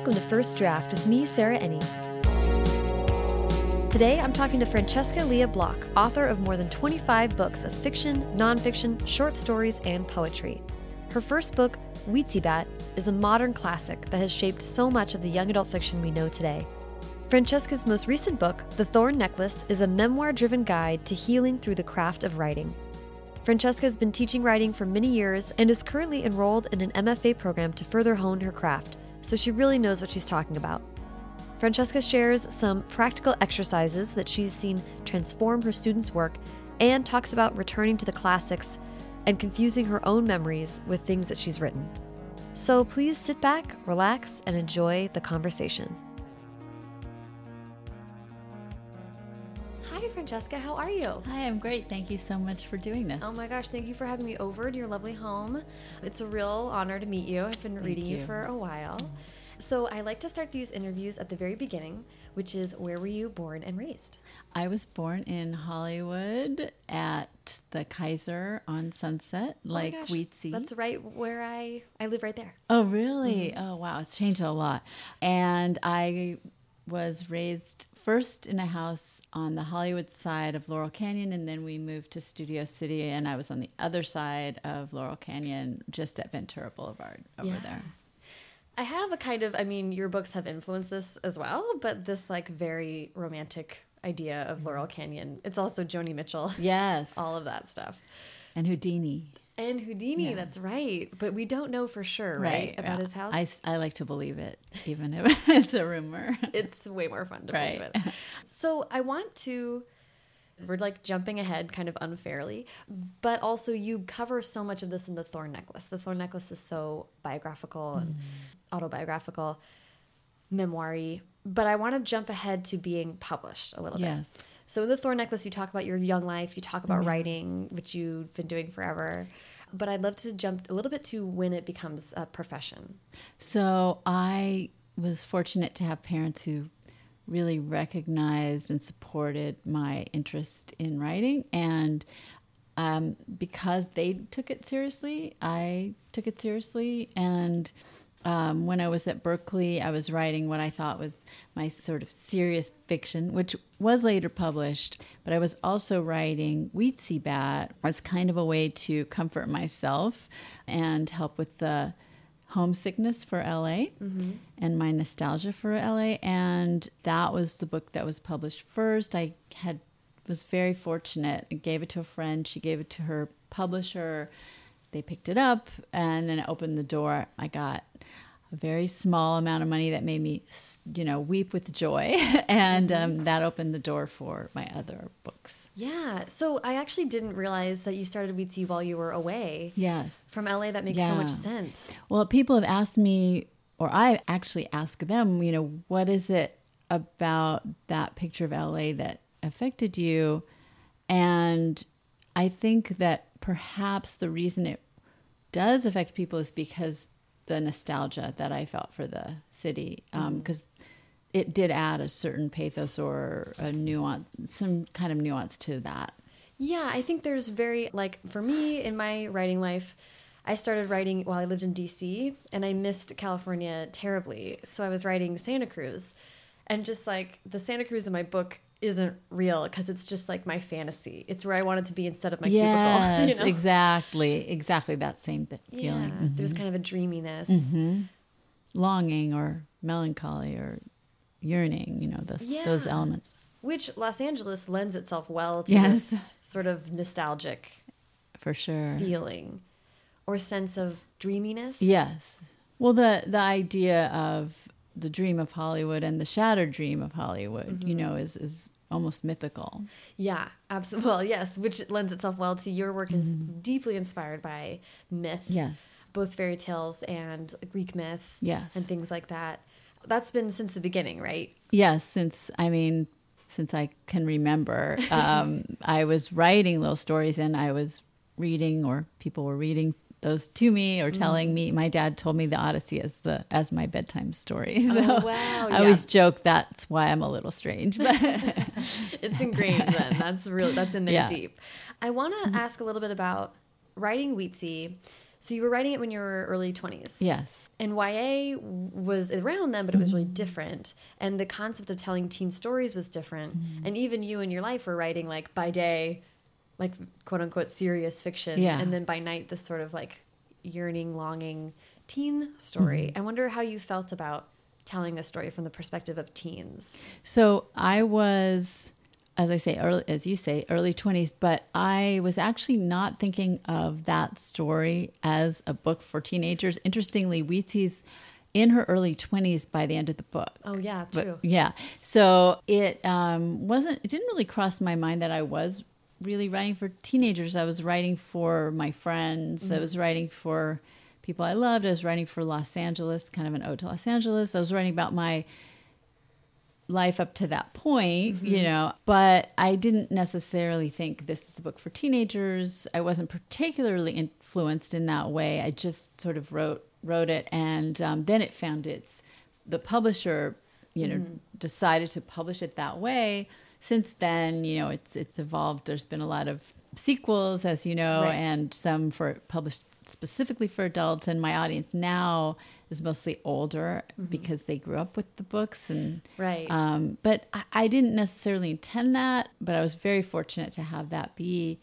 Welcome to First Draft with me, Sarah Enni. Today I'm talking to Francesca Lia Block, author of more than 25 books of fiction, nonfiction, short stories, and poetry. Her first book, Bat, is a modern classic that has shaped so much of the young adult fiction we know today. Francesca's most recent book, The Thorn Necklace, is a memoir driven guide to healing through the craft of writing. Francesca has been teaching writing for many years and is currently enrolled in an MFA program to further hone her craft, so she really knows what she's talking about. Francesca shares some practical exercises that she's seen transform her students' work and talks about returning to the classics and confusing her own memories with things that she's written. So please sit back, relax, and enjoy the conversation. Francesca. How are you? Hi, I'm great. Thank you so much for doing this. Oh my gosh, thank you for having me over to your lovely home. It's a real honor to meet you. I've been reading you. you. for a while. So, I like to start these interviews at the very beginning, which is where were you born and raised? I was born in Hollywood at the Kaiser on Sunset, like oh Weetzie. That's right where I I live right there. Oh, really? Mm-hmm. Oh, wow. It's changed a lot. And I was raised first in a house on the Hollywood side of Laurel Canyon, and then we moved to Studio City, and I was on the other side of Laurel Canyon, just at Ventura Boulevard over Yeah. there. I have a kind of I mean, your books have influenced this as well, but this like very romantic idea of mm-hmm. Laurel Canyon. It's also Joni Mitchell. Yes. All of that stuff. and Houdini. And Houdini, Yeah. that's right. But we don't know for sure, right? About yeah. his house. I, I like to believe it, even if it's a rumor. it's way more fun to Right. believe it. So I want to we're like jumping ahead kind of unfairly, but also you cover so much of this in the Thorn Necklace. The Thorn Necklace is so biographical and Mm-hmm. autobiographical, memoiry. But I want to jump ahead to being published a little bit. So in the Thorn Necklace, you talk about your young life, you talk about writing, which you've been doing forever. But I'd love to jump a little bit to when it becomes a profession. So I was fortunate to have parents who really recognized and supported my interest in writing. And um, because they took it seriously, I took it seriously. And um, when I was at Berkeley, I was writing what I thought was my sort of serious fiction, which was later published. But I was also writing Weetzie Bat as kind of a way to comfort myself and help with the homesickness for LA and my nostalgia for LA. And that was the book that was published first. I had was very fortunate. I gave it to a friend. She gave it to her publisher. They picked it up and then it opened the door. I got a very small amount of money that made me, you know, weep with joy. and um, that opened the door for my other books. Yeah. So I actually didn't realize that you started Weetzie while you were away Yes. from LA. That makes so much sense. Well, people have asked me, or I actually ask them, you know, what is it about that picture of LA that affected you? And I think that perhaps the reason it does affect people is because the nostalgia that I felt for the city, um, mm. because it did add a certain pathos or a nuance, some kind of nuance to that. Yeah, I think there's very like for me in my writing life, I started writing while I lived in DC and I missed California terribly. So I was writing Santa Cruz. And just like the Santa Cruz in my book isn't real because it's just like my fantasy. It's where I wanted to be instead of my yes, cubicle. You know? exactly, exactly that same th- Yeah, feeling. Mm-hmm. there's kind of a dreaminess. longing or melancholy or yearning, you know, those those elements. Which Los Angeles lends itself well to Yes. this sort of nostalgic For sure. feeling or sense of dreaminess. Yes. Well, the the idea of the dream of Hollywood and the shattered dream of Hollywood, you know, is is almost mythical. Yeah, absolutely. Well, yes, which lends itself well to your work is Mm-hmm. deeply inspired by myth. Yes. Both fairy tales and Greek myth. Yes. And things like that. That's been since the beginning, right? Yes, since I mean, since I can remember, um, I was writing little stories and I was reading, or people were reading those to me or telling mm-hmm. me. My dad told me the Odyssey as the as my bedtime story. Oh, so Oh, wow, I yeah. always joke that's why I'm a little strange. But It's ingrained then. That's really that's in there Yeah. Mm-hmm. deep. I want to mm-hmm. ask a little bit about writing Weetzie. So you were writing it when you were early 20s. Yes. And YA was around then, but it was really mm-hmm. different. And the concept of telling teen stories was different. And even you in your life were writing like by day, like quote unquote serious fiction. Yeah. And then by night, this sort of like yearning, longing teen story. I wonder how you felt about telling a story from the perspective of teens. So I was, as I say, early, as you say, early 20s, but I was actually not thinking of that story as a book for teenagers. Interestingly, Weetzie's in her early 20s by the end of the book. Oh, yeah, But- true. yeah. So it um, wasn't, it didn't really cross my mind that I was really writing for teenagers. I was writing for my friends. I mm-hmm. was writing for people I loved. I was writing for Los Angeles, kind of an ode to Los Angeles. I was writing about my life up to that point, you mm-hmm. know, but I didn't necessarily think this is a book for teenagers. I wasn't particularly influenced in that way. I just sort of wrote wrote it, and um, then it found its the publisher, you know, mm-hmm. decided to publish it that way. Since then, you know, it's it's evolved. There's been a lot of sequels, as you know, Right. and some for published specifically for adults. And my audience now is mostly older because they grew up with the books and Right. um, but I, I didn't necessarily intend that, but I was very fortunate to have that be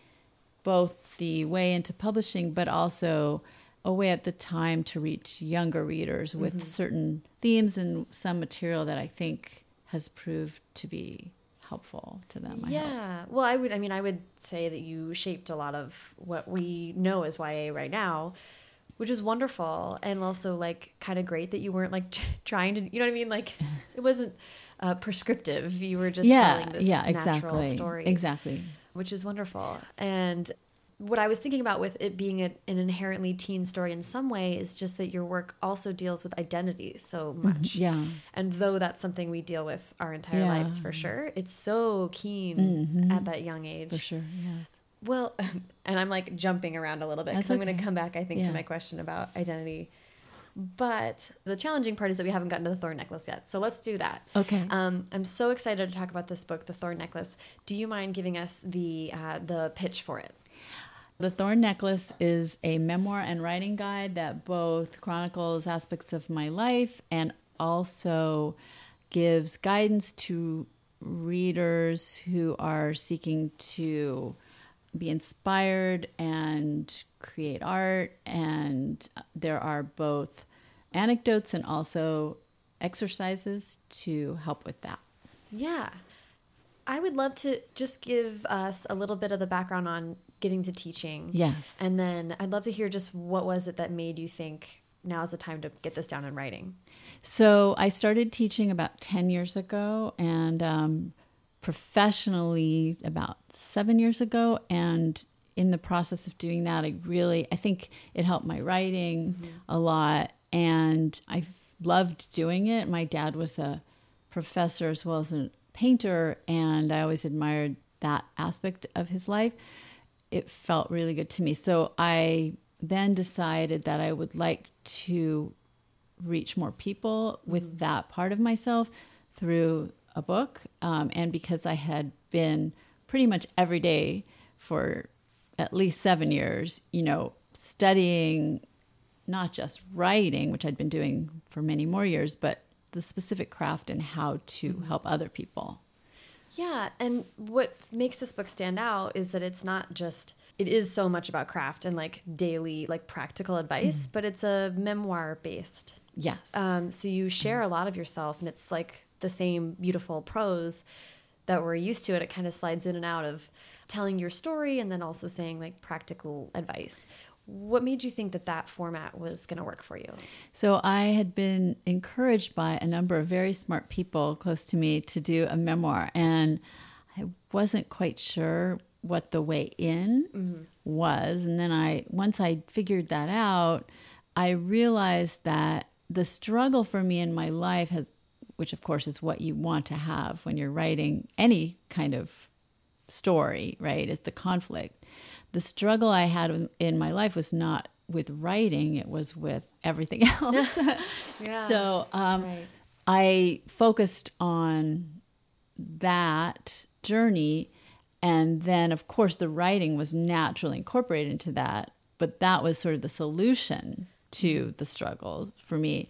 both the way into publishing, but also a way at the time to reach younger readers with certain themes and some material that I think has proved to be helpful to them. I. Yeah. Well, I would. I mean, I would say that you shaped a lot of what we know as YA right now, which is wonderful, and also like kind of great that you weren't like trying to. You know what I mean? Like it wasn't uh, prescriptive. You were just yeah, telling this yeah, natural exactly, story, exactly. which is wonderful. And what I was thinking about with it being a, an inherently teen story in some way is just that your work also deals with identity so much. Yeah, And though that's something we deal with our entire Yeah. lives for sure, it's so keen at that young age. for sure. Yes. Well, and I'm like jumping around a little bit because That's I'm going to come back, I think, to my question about identity. But the challenging part is that we haven't gotten to the thorn necklace yet. So let's do that. Okay. Um, I'm so excited to talk about this book, The Thorn Necklace. Do you mind giving us the uh, the pitch for it? The Thorn Necklace is a memoir and writing guide that both chronicles aspects of my life and also gives guidance to readers who are seeking to be inspired and create art. And there are both anecdotes and also exercises to help with that. Yeah. I would love to just give us a little bit of the background on getting to teaching. Yes. And then I'd love to hear just what was it that made you think now is the time to get this down in writing. So I started teaching about 10 years ago and um, professionally about seven years ago. And in the process of doing that, I really, I think it helped my writing a lot. And I've loved doing it. My dad was a professor as well as a painter, and I always admired that aspect of his life. It felt really good to me. So I then decided that I would like to reach more people with that part of myself through a book. Um, and because I had been pretty much every day for at least seven years, you know, studying not just writing, which I'd been doing for many more years, but the specific craft and how to help other people. Yeah, and what makes this book stand out is that it's not just it is so much about craft and like daily like practical advice, but it's a memoir based. Yes. Um, so you share a lot of yourself, and it's like the same beautiful prose that we're used to. And it kind of slides in and out of telling your story and then also saying like practical advice. What made you think that that format was going to work for you? So I had been encouraged by a number of very smart people close to me to do a memoir, and I wasn't quite sure what the way in mm-hmm. was. And then I, once I figured that out, I realized that the struggle for me in my life has, which of course is what you want to have when you're writing any kind of story, right? Is the conflict. The struggle I had in- my life was not with writing, it was with everything else. Yeah. So um, Right. I focused on that journey. And then, of course, the writing was naturally incorporated into that but that was sort of the solution to the struggles for me.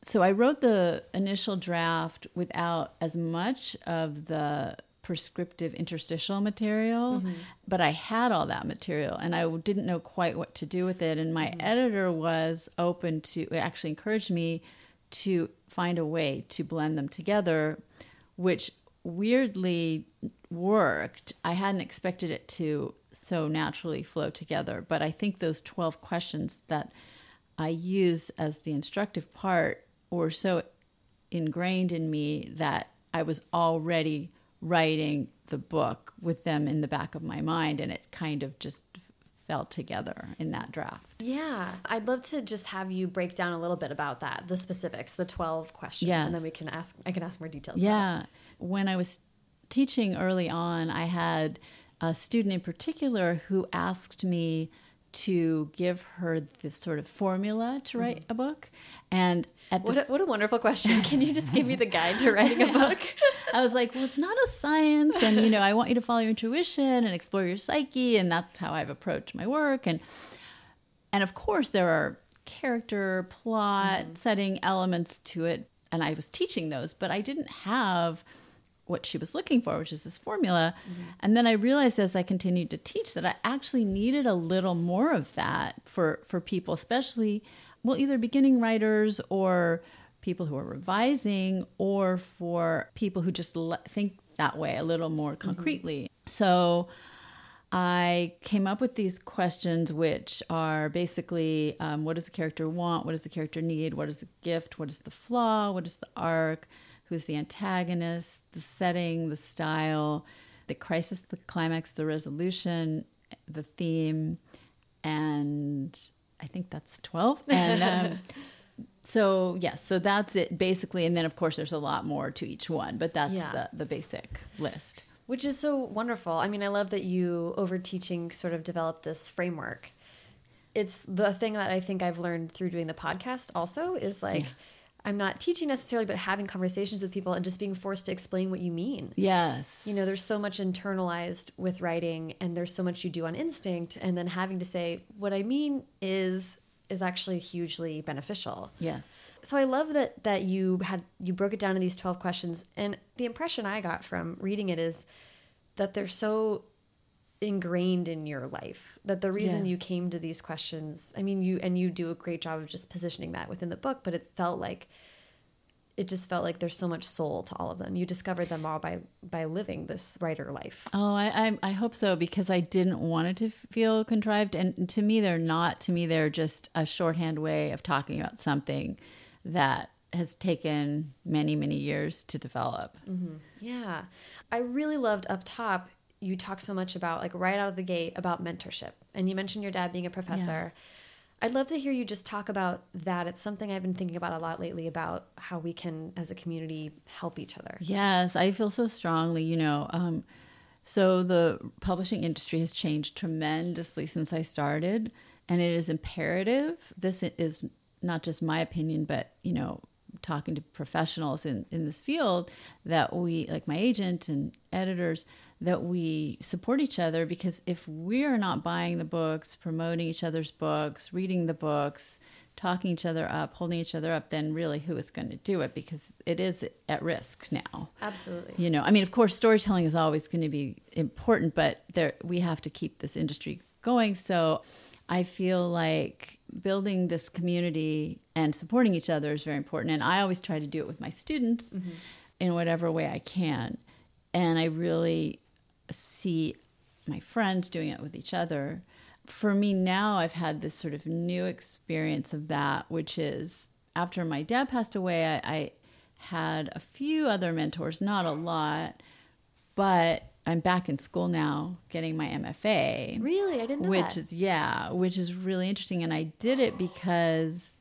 So I wrote the initial draft without as much of the prescriptive interstitial material, mm-hmm. but I had all that material and I didn't know quite what to do with it. And my mm-hmm. editor was open to, actually encouraged me to find a way to blend them together, which weirdly worked. I hadn't expected it to so naturally flow together, but I think those 12 questions that I use as the instructive part were so ingrained in me that I was already writing the book with them in the back of my mind and it kind of just fell together in that draft. Yeah. I'd love to just have you break down a little bit about that, the specifics, the 12 questions yes. and then we can ask I can ask more details. Yeah. When I was teaching early on, I had a student in particular who asked me to give her this sort of formula to write mm -hmm. a book. And what, a, what a wonderful question. Can you just give me the guide to writing a book? I was like, well, it's not a science. And, you know, I want you to follow your intuition and explore your psyche. And that's how I've approached my work. And, and of course, there are character, plot, mm -hmm. setting elements to it. And I was teaching those, but I didn't have what she was looking for, which is this formula. Mm-hmm. And then I realized as I continued to teach that I actually needed a little more of that for for people, especially well, either beginning writers or people who are revising, or for people who just le- think that way a little more mm-hmm. concretely. Mm-hmm. So. I came up with these questions, which are basically um, what does the character want? What does the character need? What is the gift? What is the flaw? What is the arc? Who's the antagonist, the setting, the style, the crisis, the climax, the resolution, the theme, and I think that's 12. And um, so, yes, yeah, so that's it basically. And then, of course, there's a lot more to each one, but that's yeah. the, the basic list. Which is so wonderful. I mean, I love that you, over teaching, sort of developed this framework. It's the thing that I think I've learned through doing the podcast also is like, yeah I'm not teaching necessarily, but having conversations with people and just being forced to explain what you mean. Yes. You know, there's so much internalized with writing and there's so much you do on instinct and then having to say what I mean is is actually hugely beneficial. Yes. So I love that that you had you broke it down in these 12 questions and the impression I got from reading it is that they're so ingrained in your life that the reason you came to these questions i mean you and you do a great job of just positioning that within the book but it felt like it just felt like there's so much soul to all of them. You discovered them all by by living this writer life. Oh i i, I hope so because i didn't want it to feel contrived and to me they're not to me they're just a shorthand way of talking about something that has taken many many years to develop. Mm -hmm. yeah. I really loved up top you talk so much about like right out of the gate about mentorship. And you mentioned your dad being a professor. Yeah. i'd love to hear you just talk about that. It's something i've been thinking about a lot lately about how we can as a community help each other. Yes i feel so strongly you know um, so the publishing industry has changed tremendously since i started and it is imperative. This is not just my opinion but you know talking to professionals in, in this field that we like my agent and editors that we support each other because if we're not buying the books, promoting each other's books, reading the books, talking each other up, holding each other up, then really who is going to do it because it is at risk now. Absolutely. You know, I mean, of course, storytelling is always going to be important, but there we have to keep this industry going. So I feel like building this community and supporting each other is very important. And I always try to do it with my students mm-hmm. in whatever way I can. And I really see my friends doing it with each other. For me now, I've had this sort of new experience of that, which is after my dad passed away, I, I had a few other mentors, not a lot, but I'm back in school now getting my MFA. Really? I didn't know Which that. is yeah, which is really interesting and I did it because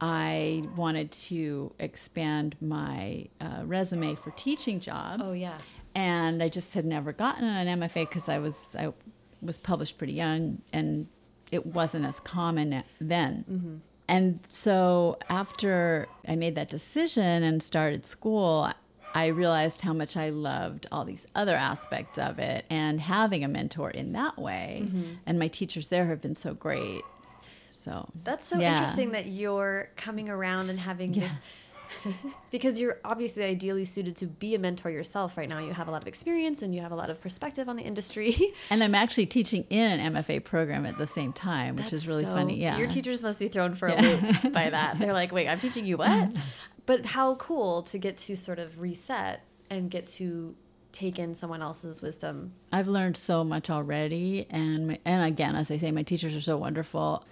I wanted to expand my uh, resume for teaching jobs. Oh yeah and I just had never gotten an MFA because I was I was published pretty young and it wasn't as common then. Mm -hmm. And so after I made that decision and started school, I realized how much I loved all these other aspects of it and having a mentor in that way. Mm-hmm. And my teachers there have been so great. So that's so yeah. interesting that you're coming around and having yeah. this because you're obviously ideally suited to be a mentor yourself right now. You have a lot of experience and you have a lot of perspective on the industry. and I'm actually teaching in an MFA program at the same time, which That's is really so, funny. Yeah. Your teachers must be thrown for a loop by that. They're like, wait, I'm teaching you what? but how cool to get to sort of reset and get to take in someone else's wisdom. I've learned so much already and and again as I say my teachers are so wonderful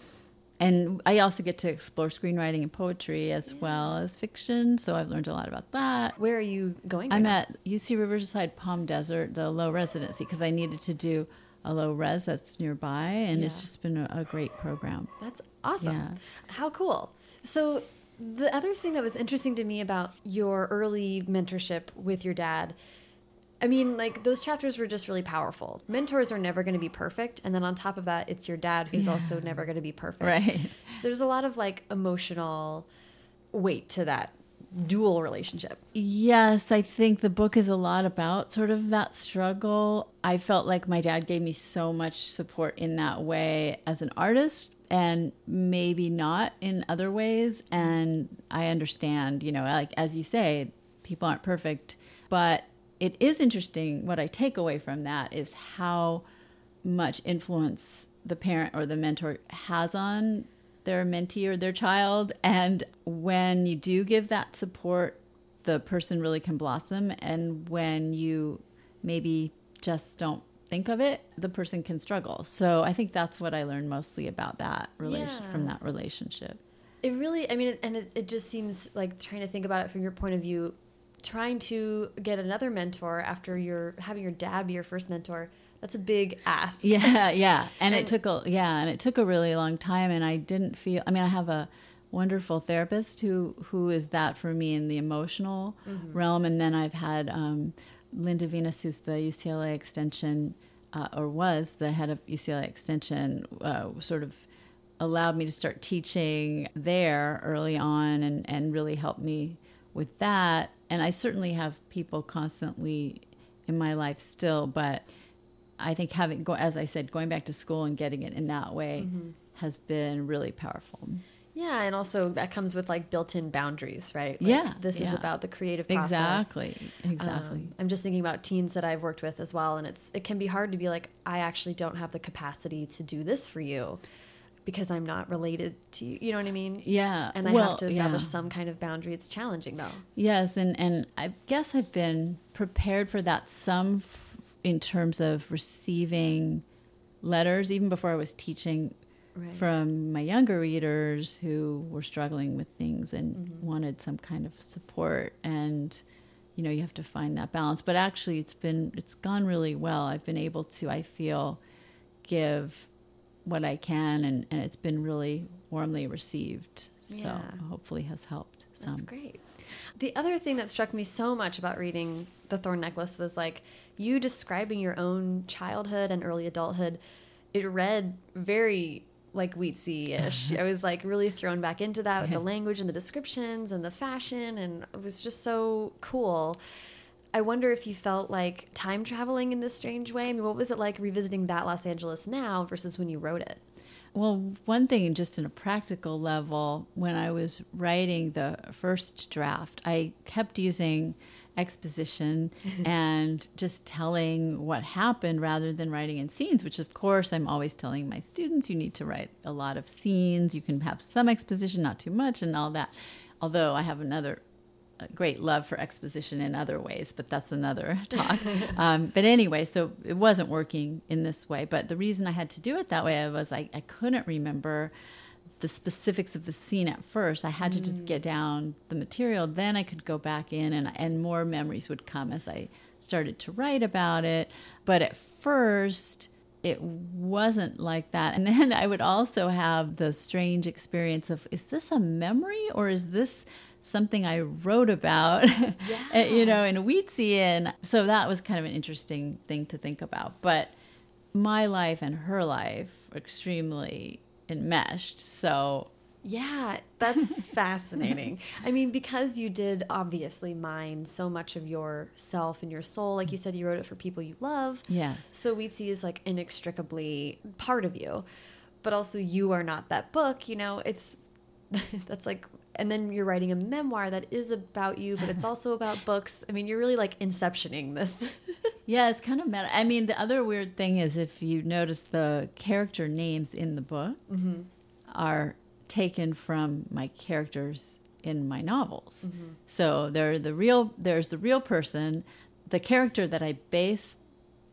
and I also get to explore screenwriting and poetry as yeah. well as fiction. So I've learned a lot about that. Where are you going? I'm at UC Riverside Palm Desert, the low residency, because I needed to do a low res that's nearby, and yeah. it's just been a, a, great program. That's awesome. Yeah. How cool. So the other thing that was interesting to me about your early mentorship with your dad I mean, like those chapters were just really powerful. Mentors are never going to be perfect, and then on top of that, it's your dad who's yeah. also never going to be perfect. Right. There's a lot of like emotional weight to that dual relationship. Yes, I think the book is a lot about sort of that struggle. I felt like my dad gave me so much support in that way as an artist and maybe not in other ways and I understand, you know, like as you say, people aren't perfect, but it is interesting. What I take away from that is how much influence the parent or the mentor has on their mentee or their child. And when you do give that support, the person really can blossom. And when you maybe just don't think of it, the person can struggle. So I think that's what I learned mostly about that relation yeah. from that relationship. It really, I mean, and it, it just seems like trying to think about it from your point of view, trying to get another mentor after you're having your dad be your first mentor that's a big ask. Yeah yeah. And, and, it took a yeah and it took a really long time and i didn't feel i mean i have a wonderful therapist who who is that for me in the emotional mm -hmm. realm and then i've had um, linda venis who's the ucla extension uh, or was the head of ucla extension uh, sort of allowed me to start teaching there early on and and really helped me with that and I certainly have people constantly in my life still, but I think having go as I said, going back to school and getting it in that way mm -hmm. has been really powerful. Yeah, and also that comes with like built-in boundaries, right? Like, yeah, this yeah. is about the creative process. Exactly, exactly. Um, I'm just thinking about teens that I've worked with as well, and it's it can be hard to be like, I actually don't have the capacity to do this for you because I'm not related to you. You know what I mean? Yeah. And I well, have to establish yeah. some kind of boundary. It's challenging though. Yes, and and I guess I've been prepared for that some in terms of receiving letters even before I was teaching right. from my younger readers who were struggling with things and mm -hmm. wanted some kind of support and you know you have to find that balance but actually it's been it's gone really well i've been able to i feel give what I can, and, and it's been really warmly received. So yeah. hopefully has helped some. That's great. The other thing that struck me so much about reading The Thorn Necklace was like you describing your own childhood and early adulthood. It read very like Weetzie-ish. I was like really thrown back into that with the language and the descriptions and the fashion and it was just so cool. I wonder if you felt like time traveling in this strange way. I mean, what was it like revisiting that Los Angeles now versus when you wrote it? Well, one thing, just in a practical level, when I was writing the first draft, I kept using exposition and just telling what happened rather than writing in scenes, which, of course, I'm always telling my students you need to write a lot of scenes. You can have some exposition, not too much, and all that. Although I have another great love for exposition in other ways, but that's another talk. um, but anyway, so it wasn't working in this way. But the reason I had to do it that way was I, I couldn't remember the specifics of the scene at first. I had to just get mm. down the material. Then I could go back in and, and more memories would come as I started to write about it. But at first, it wasn't like that. And then I would also have the strange experience of is this a memory or is this something I wrote about, eh, yeah. you know, in Weetzie. And so that was kind of an interesting thing to think about. But my life and her life are extremely enmeshed. So Yeah, that's fascinating. I mean, because you did obviously mine so much of yourself and your soul. Like you said, you wrote it for people you love. Yeah. So Weetzie is like inextricably part of you. But also, you are not that book. You know, it's that's like, and then you're writing a memoir that is about you, but it's also about books. I mean, you're really like inceptioning this. yeah, it's kind of meta. I mean, the other weird thing is if you notice the character names in the book mm -hmm. are taken from my characters in my novels. Mm -hmm. So they're the real there's the real person, the character that I base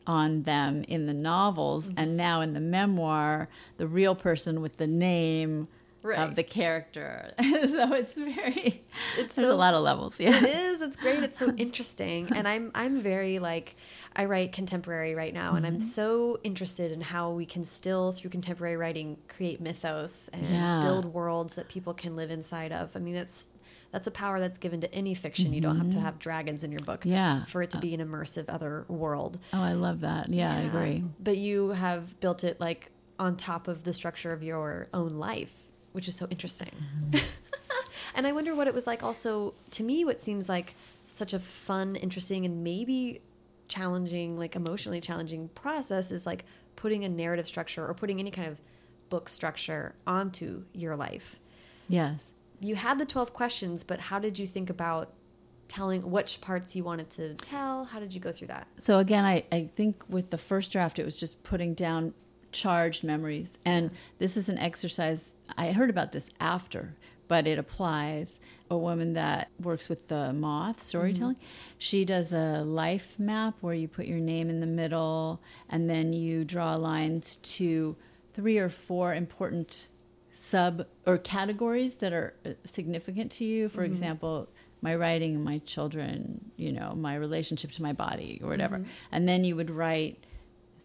on them in the novels mm -hmm. and now in the memoir, the real person with the name right. of the character. so it's very it's so, a lot of levels. Yeah. It is. It's great. It's so interesting. and I'm I'm very like I write contemporary right now and mm -hmm. I'm mm-hmm. so interested in how we can still through contemporary writing create mythos and yeah. build worlds that people can live inside of. I mean that's that's a power that's given to any fiction. Mm -hmm. You don't have to mm-hmm. have dragons in your book yeah. for it to be an immersive other world. Oh, I love that. Yeah, yeah, I agree. But you have built it like on top of the structure of your own life which is so interesting. Mm-hmm. and I wonder what it was like also to me what seems like such a fun, interesting and maybe challenging, like emotionally challenging process is like putting a narrative structure or putting any kind of book structure onto your life. Yes. You had the 12 questions, but how did you think about telling which parts you wanted to tell? How did you go through that? So again, I, I think with the first draft, it was just putting down charged memories. And this is an exercise, I heard about this after, but it applies. A woman that works with the moth storytelling, mm -hmm. she does a life map where you put your name in the middle and then you draw lines to three or four important sub or categories that are uh, significant to you. For mm -hmm. example, my writing my children, you know, my relationship to my body or whatever. Mm -hmm. And then you would write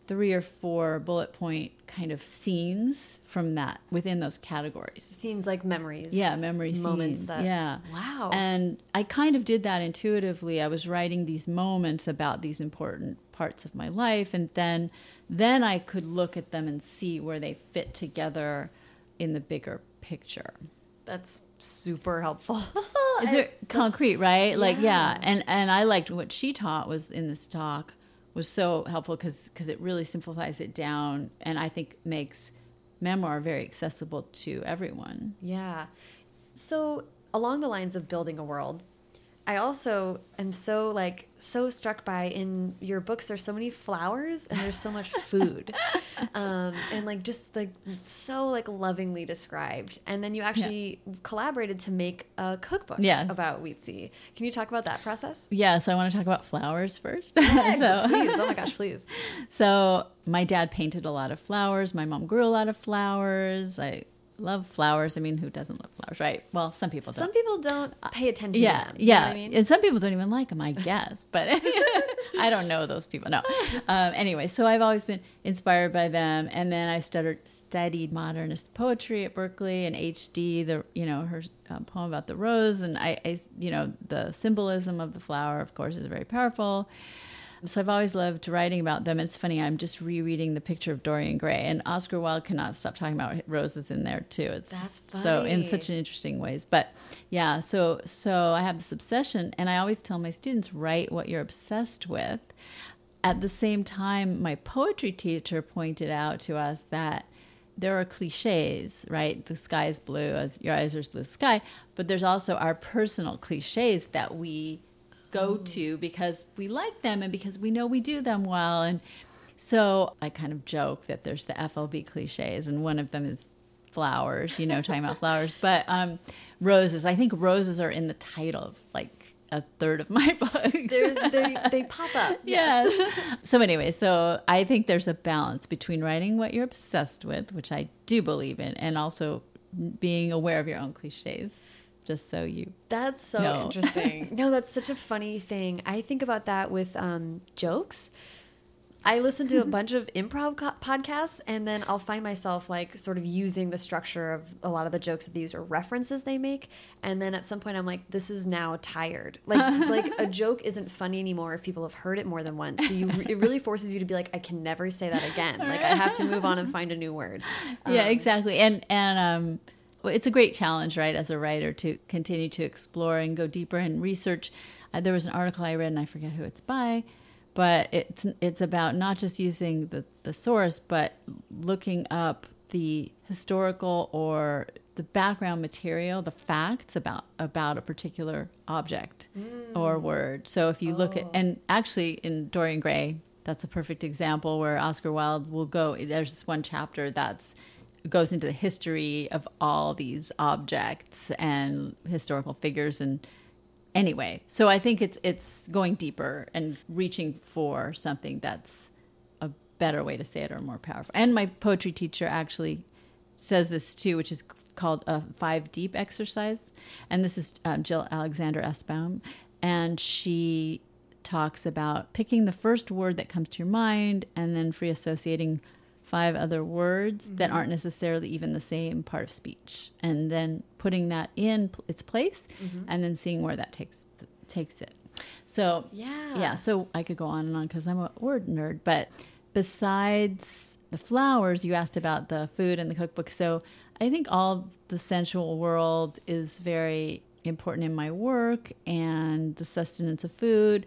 three or four bullet point kind of scenes from that within those categories. Scenes like memories. Yeah, memory moments scenes. that yeah. Wow. And I kind of did that intuitively. I was writing these moments about these important parts of my life and then then I could look at them and see where they fit together in the bigger picture. That's super helpful. Is it concrete, right? Yeah. Like yeah, and and I liked what she taught was in this talk was so helpful because because it really simplifies it down and I think makes memoir very accessible to everyone. Yeah. So along the lines of building a world, I also am so like so struck by in your books there's so many flowers and there's so much food um, and like just like so like lovingly described and then you actually yeah. collaborated to make a cookbook yes. about Weetzie. Can you talk about that process? Yeah, so I want to talk about flowers first. Yeah, so please, oh my gosh, please. So my dad painted a lot of flowers. My mom grew a lot of flowers. I love flowers. I mean, who doesn't love flowers, right? Well, some people don't. Some people don't pay attention yeah, to them. Yeah, I mean? and some people don't even like them, I guess. But I don't know those people. No. Um, anyway, so I've always been inspired by them, and then I studied studied modernist poetry at Berkeley and H.D. The you know her uh, poem about the rose, and I, I you know the symbolism of the flower, of course, is very powerful. So I've always loved writing about them. It's funny, I'm just rereading the picture of Dorian Gray, and Oscar Wilde cannot stop talking about roses in there too. It's That's so in such an interesting ways. But yeah, so so I have this obsession, and I always tell my students write what you're obsessed with. At the same time, my poetry teacher pointed out to us that there are cliches, right? The sky is blue, as your eyes are blue sky. But there's also our personal cliches that we go to because we like them and because we know we do them well. And so I kind of joke that there's the FLB cliches, and one of them is flowers, you know, talking about flowers, but um, roses. I think roses are in the title of like a third of my books. they they pop up. Yes. yes. so anyway, so I think there's a balance between writing what you're obsessed with, which I do believe in, and also being aware of your own cliches just so you that's so know. interesting. No that's such a funny thing. I think about that with um, jokes. I listen to a bunch of improv podcasts and then i'll find myself like sort of using the structure of a lot of the jokes that they use or references they make and then at some point i'm like this is now tired. Like like a joke isn't funny anymore if people have heard it more than once. So you it really forces you to be like i can never say that again. Like i have to move on and find a new word. Yeah um, exactly. And and um it's a great challenge, right, as a writer to continue to explore and go deeper and research. Uh, there was an article I read, and I forget who it's by, but it's it's about not just using the the source, but looking up the historical or the background material, the facts about about a particular object mm. or word. So if you oh. look at oh. and actually in Dorian Gray, that's a perfect example where Oscar Wilde will go. There's this one chapter that's goes into the history of all these objects and historical figures and anyway so i think it's it's going deeper and reaching for something that's a better way to say it or more powerful. And my poetry teacher actually says this too which is called a five deep exercise. And this is uh, jill alexander Essbaum and she talks about picking the first word that comes to your mind and then free associating five other words mm-hmm. that aren't necessarily even the same part of speech. And then putting that in its place mm-hmm. and then seeing where that takes takes it. So yeah. yeah so i could go on and on because i'm a word nerd. But besides the flowers you asked about the food and the cookbook. So i think all the sensual world is very important in my work and the sustenance of food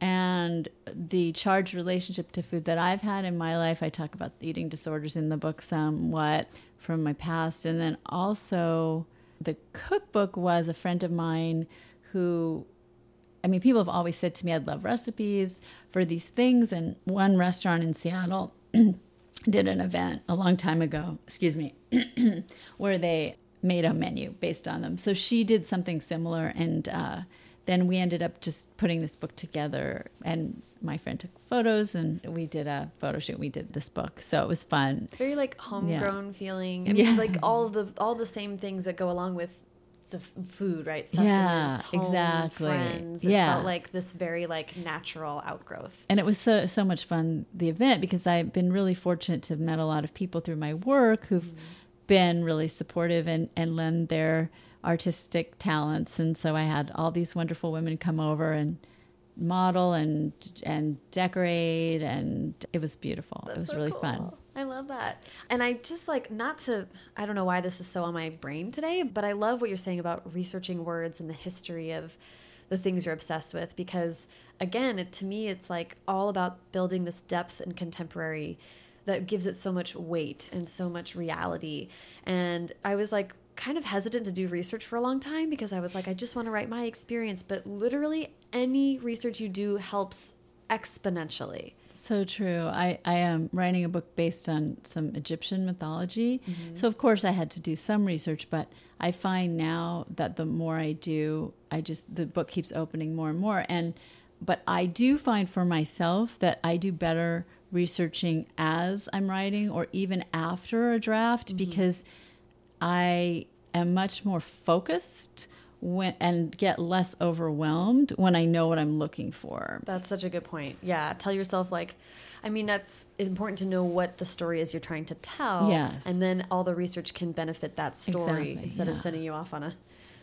and the charged relationship to food that I've had in my life. I talk about eating disorders in the book somewhat from my past. And then also, the cookbook was a friend of mine who, I mean, people have always said to me, I'd love recipes for these things. And one restaurant in Seattle did an event a long time ago, excuse me, where they made a menu based on them. So she did something similar and, uh, then we ended up just putting this book together and my friend took photos and we did a photo shoot we did this book so it was fun very like homegrown yeah. feeling i mean yeah. like all the all the same things that go along with the food right Sustenance, yeah home, exactly friends. it yeah. felt like this very like natural outgrowth and it was so so much fun the event because i've been really fortunate to have met a lot of people through my work who've mm -hmm. been really supportive and and lend their artistic talents and so I had all these wonderful women come over and model and and decorate and it was beautiful. That's it was so really cool. fun. I love that. And I just like not to I don't know why this is so on my brain today, but I love what you're saying about researching words and the history of the things you're obsessed with because again, it, to me it's like all about building this depth and contemporary that gives it so much weight and so much reality. And I was like kind of hesitant to do research for a long time because I was like, I just want to write my experience. But literally, any research you do helps exponentially. So true. I, I am writing a book based on some Egyptian mythology. Mm -hmm. So, of course, I had to do some research, but I find now that the more I do, I just, the book keeps opening more and more. And, but I do find for myself that I do better researching as I'm writing or even after a draft mm -hmm. because I am much more focused when and get less overwhelmed when I know what I'm looking for. That's such a good point. Yeah, tell yourself like I mean that's important to know what the story is you're trying to tell. Yes. And then all the research can benefit that story exactly, instead yeah. of sending you off on a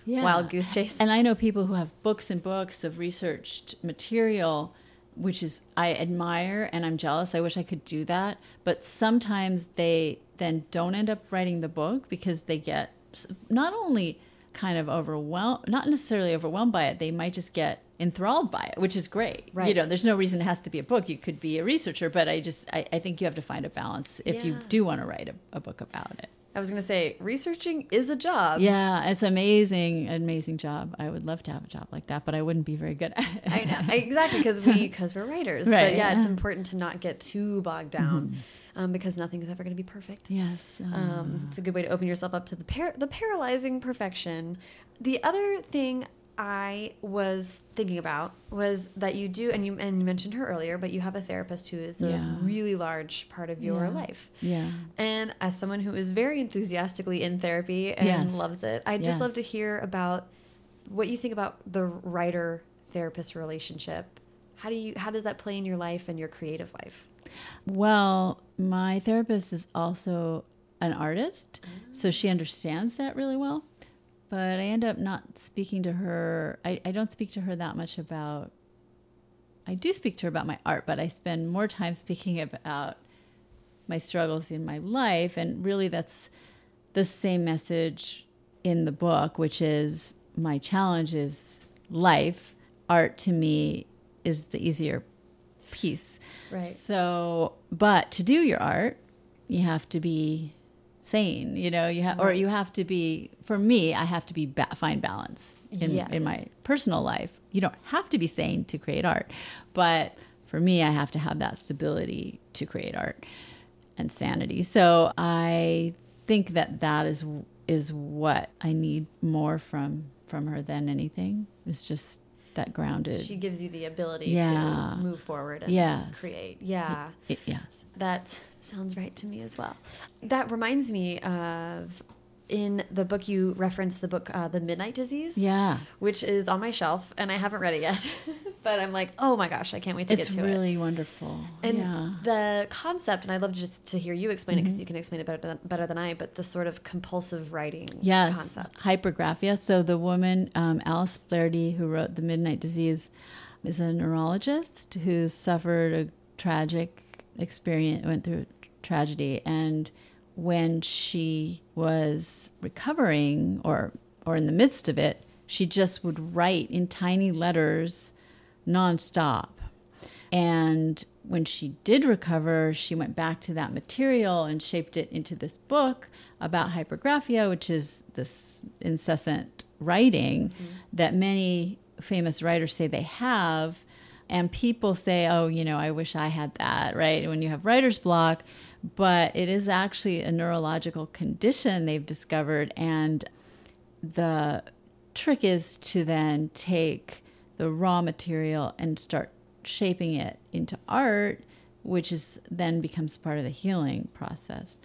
yeah. wild goose chase. And I know people who have books and books of researched material which is I admire and I'm jealous. I wish I could do that, but sometimes they then don't end up writing the book because they get not only kind of overwhelmed, not necessarily overwhelmed by it, they might just get enthralled by it, which is great. Right. You know, there's no reason it has to be a book. You could be a researcher, but I just, I, I think you have to find a balance if yeah. you do want to write a, a book about it. I was going to say, researching is a job. Yeah, it's amazing, amazing job. I would love to have a job like that, but I wouldn't be very good at it. I know exactly because we because we're writers. Right. But yeah, yeah, it's important to not get too bogged down. Mm -hmm um, because nothing is ever going to be perfect. Yes. Uh. Um, it's a good way to open yourself up to the par the paralyzing perfection. The other thing I was thinking about was that you do, and you and you mentioned her earlier, but you have a therapist who is yeah. a really large part of your yeah. life. Yeah. And as someone who is very enthusiastically in therapy and yes. loves it, I'd just love to hear about what you think about the writer therapist relationship. How do you how does that play in your life and your creative life? Well, my therapist is also an artist, so she understands that really well. But I end up not speaking to her. I, I don't speak to her that much about. I do speak to her about my art, but I spend more time speaking about my struggles in my life. And really, that's the same message in the book, which is my challenge is life. Art to me is the easier piece. Right. So, but to do your art, you have to be sane, you know, you have, or you have to be, for me, I have to be, ba- find balance in, Yes. in my personal life. You don't have to be sane to create art, but for me, I have to have that stability to create art and sanity. So I think that that is, is what I need more from, from her than anything. It's just that grounded. She gives you the ability Yeah. to move forward and Yes. create. Yeah. It- yes. That sounds right to me as well. That reminds me of in the book you referenced the book uh, The Midnight Disease. Yeah. Which is on my shelf and I haven't read it yet. but I'm like, oh my gosh, I can't wait to It's get to it. It's really wonderful. And yeah. the concept, and I'd love just to hear you explain it because you can explain it better than, better than I, but the sort of compulsive writing yes, concept. hypergraphia. So the woman, um, Alice Flaherty, who wrote The Midnight Disease, is a neurologist who suffered a tragic experience, went through tragedy, and when she was recovering or or in the midst of it, she just would write in tiny letters nonstop. And when she did recover, she went back to that material and shaped it into this book about hypergraphia, which is this incessant writing mm-hmm. that many famous writers say they have. And people say, oh, you know, I wish I had that, right? When you have writer's block, but it is actually a neurological condition they've discovered. And the trick is to then take the raw material and start shaping it into art, which is then becomes part of the healing process.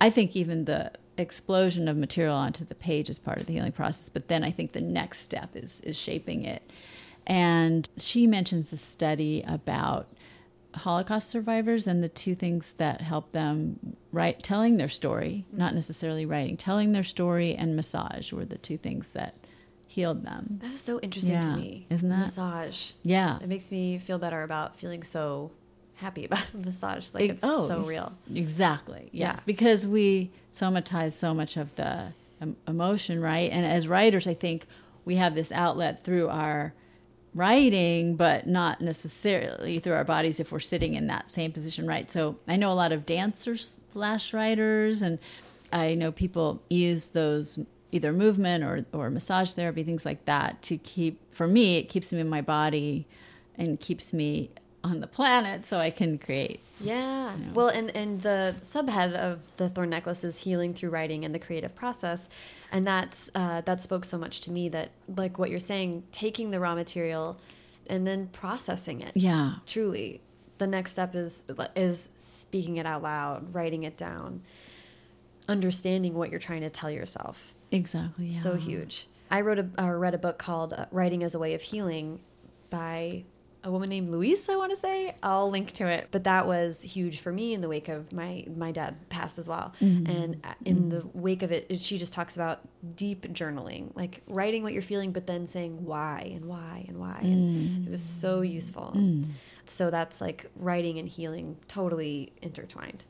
I think even the explosion of material onto the page is part of the healing process, but then I think the next step is is shaping it. And she mentions a study about Holocaust survivors and the two things that help them write telling their story, not necessarily writing, telling their story and massage were the two things that healed them. That is so interesting to me. Isn't that? Massage. Yeah. It makes me feel better about feeling so happy about massage. Like it's oh, so real. Exactly. Yes. Yeah. Because we somatize so much of the emotion, right? And as writers, I think we have this outlet through our writing, but not necessarily through our bodies if we're sitting in that same position, right? So I know a lot of dancers slash writers, and I know people use those either movement or, or massage therapy, things like that to keep, for me, it keeps me in my body and keeps me on the planet so I can create. Yeah. Well, and and the subhead of the thorn necklace is healing through writing and the creative process, and that's uh, that spoke so much to me that like what you're saying, taking the raw material, and then processing it. Yeah. Truly, the next step is is speaking it out loud, writing it down, understanding what you're trying to tell yourself. Exactly. Yeah. So huge. I wrote a or read a book called uh, Writing as a Way of Healing by a woman named Louise, I want to say. I'll link to it. But that was huge for me in the wake of my my dad passed as well. And uh, in the wake of it, she just talks about deep journaling, like writing what you're feeling, but then saying why and why and why. And it was so useful. So that's like writing and healing totally intertwined.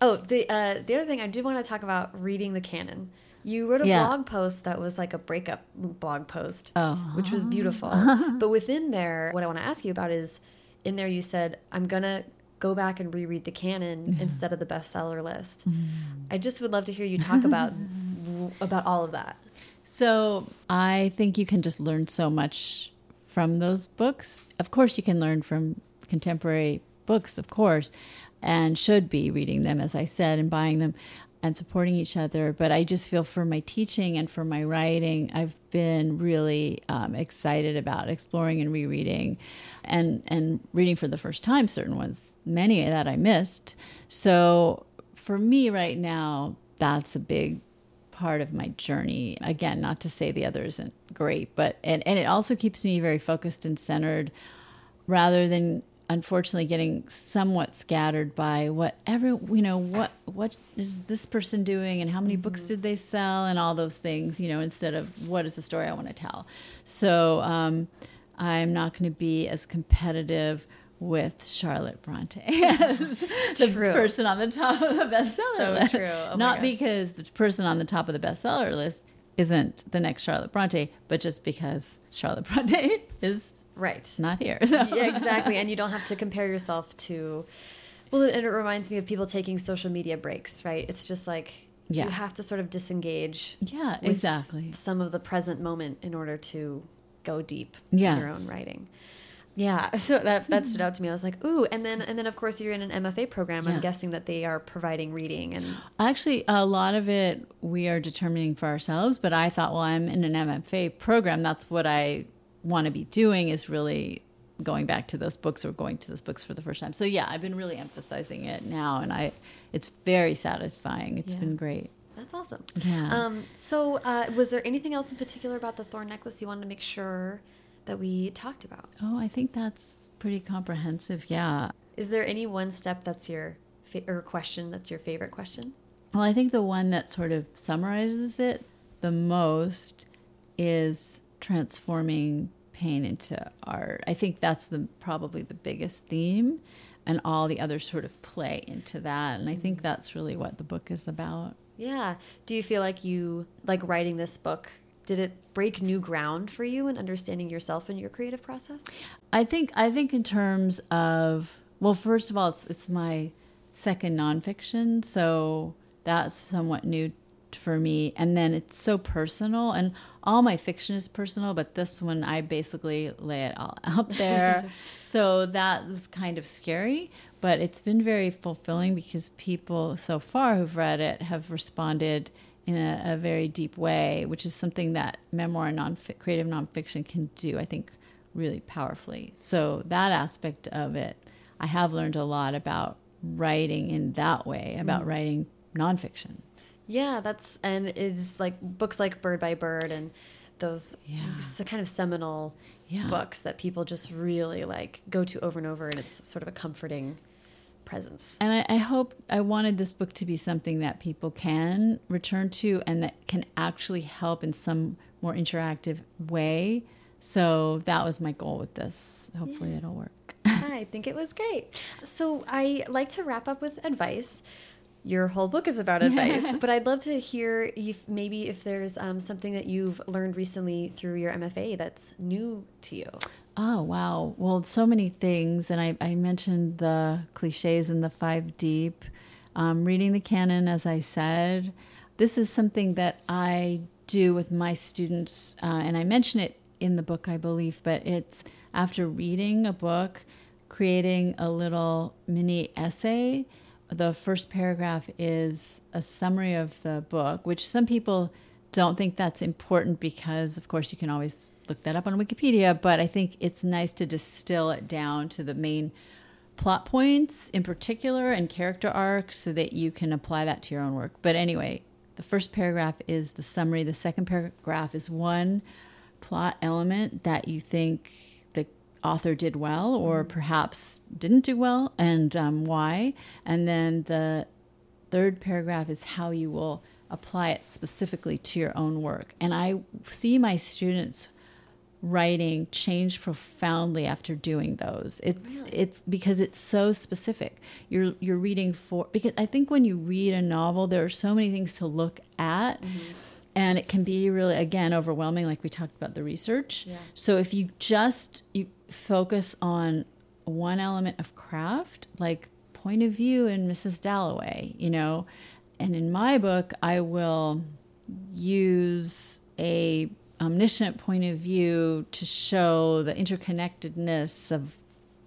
Oh, the uh, the other thing I did want to talk about reading the canon. You wrote a Yeah. blog post that was like a breakup blog post, Oh. which was beautiful. but within there, what I want to ask you about is in there you said, I'm going to go back and reread the canon instead of the bestseller list. Mm. I just would love to hear you talk about about all of that. So I think you can just learn so much from those books. Of course, you can learn from contemporary books, of course, and should be reading them, as I said, and buying them and supporting each other. But I just feel for my teaching and for my writing, I've been really um, excited about exploring and rereading and, and reading for the first time certain ones, many that I missed. So for me right now, that's a big part of my journey. Again, not to say the other isn't great, but and, and it also keeps me very focused and centered rather than unfortunately getting somewhat scattered by whatever you know what what is this person doing and how many books did they sell and all those things you know instead of what is the story i want to tell so um, i'm not going to be as competitive with Charlotte Bronte the True. person on the top of the bestseller So list. true. Oh Not because the person on the top of the bestseller list isn't the next Charlotte Bronte, but just because Charlotte Bronte is right not here. So. Yeah, exactly. And you don't have to compare yourself to. Well, and it reminds me of people taking social media breaks, right? It's just like yeah. you have to sort of disengage. Yeah, exactly. Some of the present moment in order to go deep yes. in your own writing. Yeah, so that that stood out to me. I was like, ooh, and then and then of course you're in an MFA program. Yeah. I'm guessing that they are providing reading and actually a lot of it we are determining for ourselves. But I thought, well, I'm in an MFA program. That's what I want to be doing. Is really going back to those books or going to those books for the first time. So yeah, I've been really emphasizing it now, and I it's very satisfying. It's yeah. been great. That's awesome. Yeah. Um, so, uh, was there anything else in particular about the thorn necklace you wanted to make sure that we talked about? Oh, I think that's pretty comprehensive. Yeah. Is there any one step that's your or question that's your favorite question? Well, I think the one that sort of summarizes it the most is transforming pain into art. I think that's the probably the biggest theme and all the others sort of play into that. And I think that's really what the book is about. Yeah. Do you feel like you like writing this book did it break new ground for you in understanding yourself and your creative process? I think I think in terms of well, first of all, it's it's my second nonfiction, so that's somewhat new for me. And then it's so personal, and all my fiction is personal, but this one I basically lay it all out there. so that was kind of scary, but it's been very fulfilling because people so far who've read it have responded in a, a, very deep way, which is something that memoir and non creative nonfiction can do, I think, really powerfully. So that aspect of it, I have learned a lot about writing in that way, about mm. writing nonfiction. Yeah, that's and it's like books like Bird by Bird and those yeah. kind of seminal yeah. books that people just really like go to over and over, and it's sort of a comforting presence. And I, I, hope I wanted this book to be something that people can return to and that can actually help in some more interactive way. So that was my goal with this. Hopefully, yeah. it'll work. I think it was great. So I like to wrap up with advice. Your whole book is about advice, but I'd love to hear if maybe if there's um, something that you've learned recently through your MFA that's new to you. Oh, wow. Well, so many things. And I, I mentioned the cliches and the five deep. Um, reading the canon, as I said, this is something that I do with my students. Uh, and I mention it in the book, I believe, but it's after reading a book, creating a little mini essay. The first paragraph is a summary of the book, which some people don't think that's important because, of course, you can always look that up on Wikipedia, but I think it's nice to distill it down to the main plot points in particular and character arcs so that you can apply that to your own work. But anyway, the first paragraph is the summary, the second paragraph is one plot element that you think author did well or perhaps didn't do well and um, why. And then the third paragraph is how you will apply it specifically to your own work. And I see my students writing change profoundly after doing those. It's really? it's because it's so specific. You're you're reading for because I think when you read a novel there are so many things to look at. Mm-hmm. And it can be really again overwhelming like we talked about the research. Yeah. So if you just you focus on one element of craft like point of view in Mrs. Dalloway, you know, and in my book I will use a omniscient point of view to show the interconnectedness of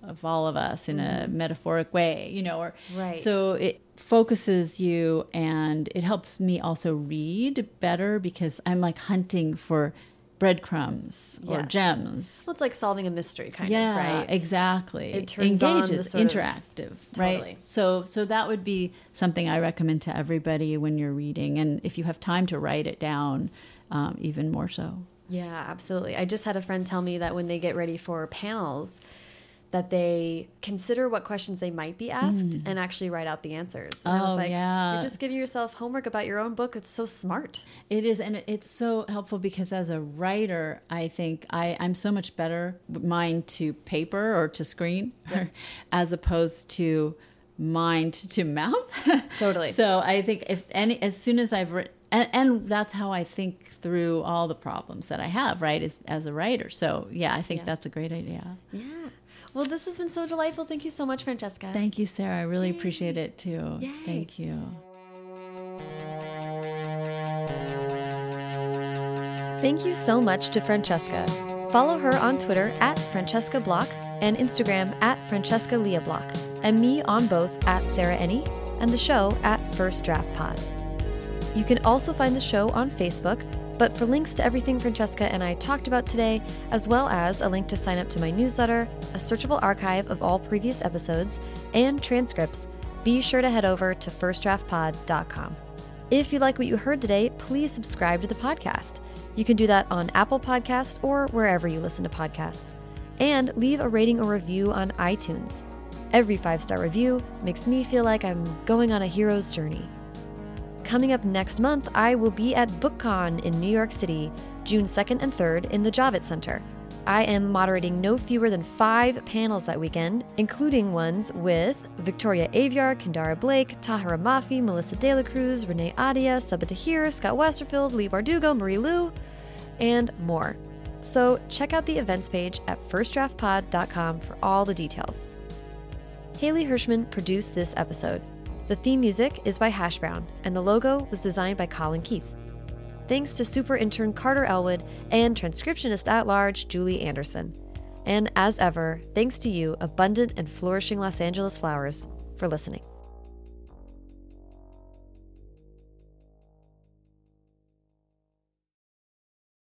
of all of us in mm-hmm. a metaphoric way, you know, or right. so it focuses you and it helps me also read better because I'm like hunting for breadcrumbs yes. or gems. Well, it's like solving a mystery kind yeah, of, right? exactly. It turns engages, interactive, of, right? Totally. So, so that would be something I recommend to everybody when you're reading, and if you have time to write it down, um, even more so. Yeah, absolutely. I just had a friend tell me that when they get ready for panels, that they consider what questions they might be asked mm. and actually write out the answers. And oh, I was like, yeah. You're just giving yourself homework about your own book. It's so smart. It is. And it's so helpful because as a writer, I think I, I'm so much better mind to paper or to screen yeah. as opposed to mind to mouth. Totally. so I think if any, as soon as I've written, and, and that's how I think through all the problems that I have, right, as, as a writer. So, yeah, I think yeah. that's a great idea. Yeah. Well, this has been so delightful. Thank you so much, Francesca. Thank you, Sarah. I really Yay. appreciate it too. Yay. Thank you. Thank you so much to Francesca. Follow her on Twitter at Francesca Block and Instagram at Francesca Lia Block, and me on both at Sarah Enni and the show at First Draft Pod. You can also find the show on Facebook, but for links to everything Francesca and I talked about today, as well as a link to sign up to my newsletter, a searchable archive of all previous episodes, and transcripts, be sure to head over to firstdraftpod.com. If you like what you heard today, please subscribe to the podcast. You can do that on Apple Podcasts or wherever you listen to podcasts. And leave a rating or review on iTunes. Every five star review makes me feel like I'm going on a hero's journey. Coming up next month, I will be at BookCon in New York City, June 2nd and 3rd in the Javits Center. I am moderating no fewer than five panels that weekend, including ones with Victoria Aveyard, Kendare Blake, Tahereh Mafi, Melissa De La Cruz, Renee Ahdieh, Sabaa Tahir, Scott Westerfeld, Leigh Bardugo, Marie Lu, and more. So check out the events page at firstdraftpod.com for all the details. Haley Hirschman produced this episode. The theme music is by Hash Brown, and the logo was designed by Colin Keith. Thanks to super intern Carter Elwood and transcriptionist at large Julie Anderson. And as ever, thanks to you, abundant and flourishing Los Angeles flowers, for listening.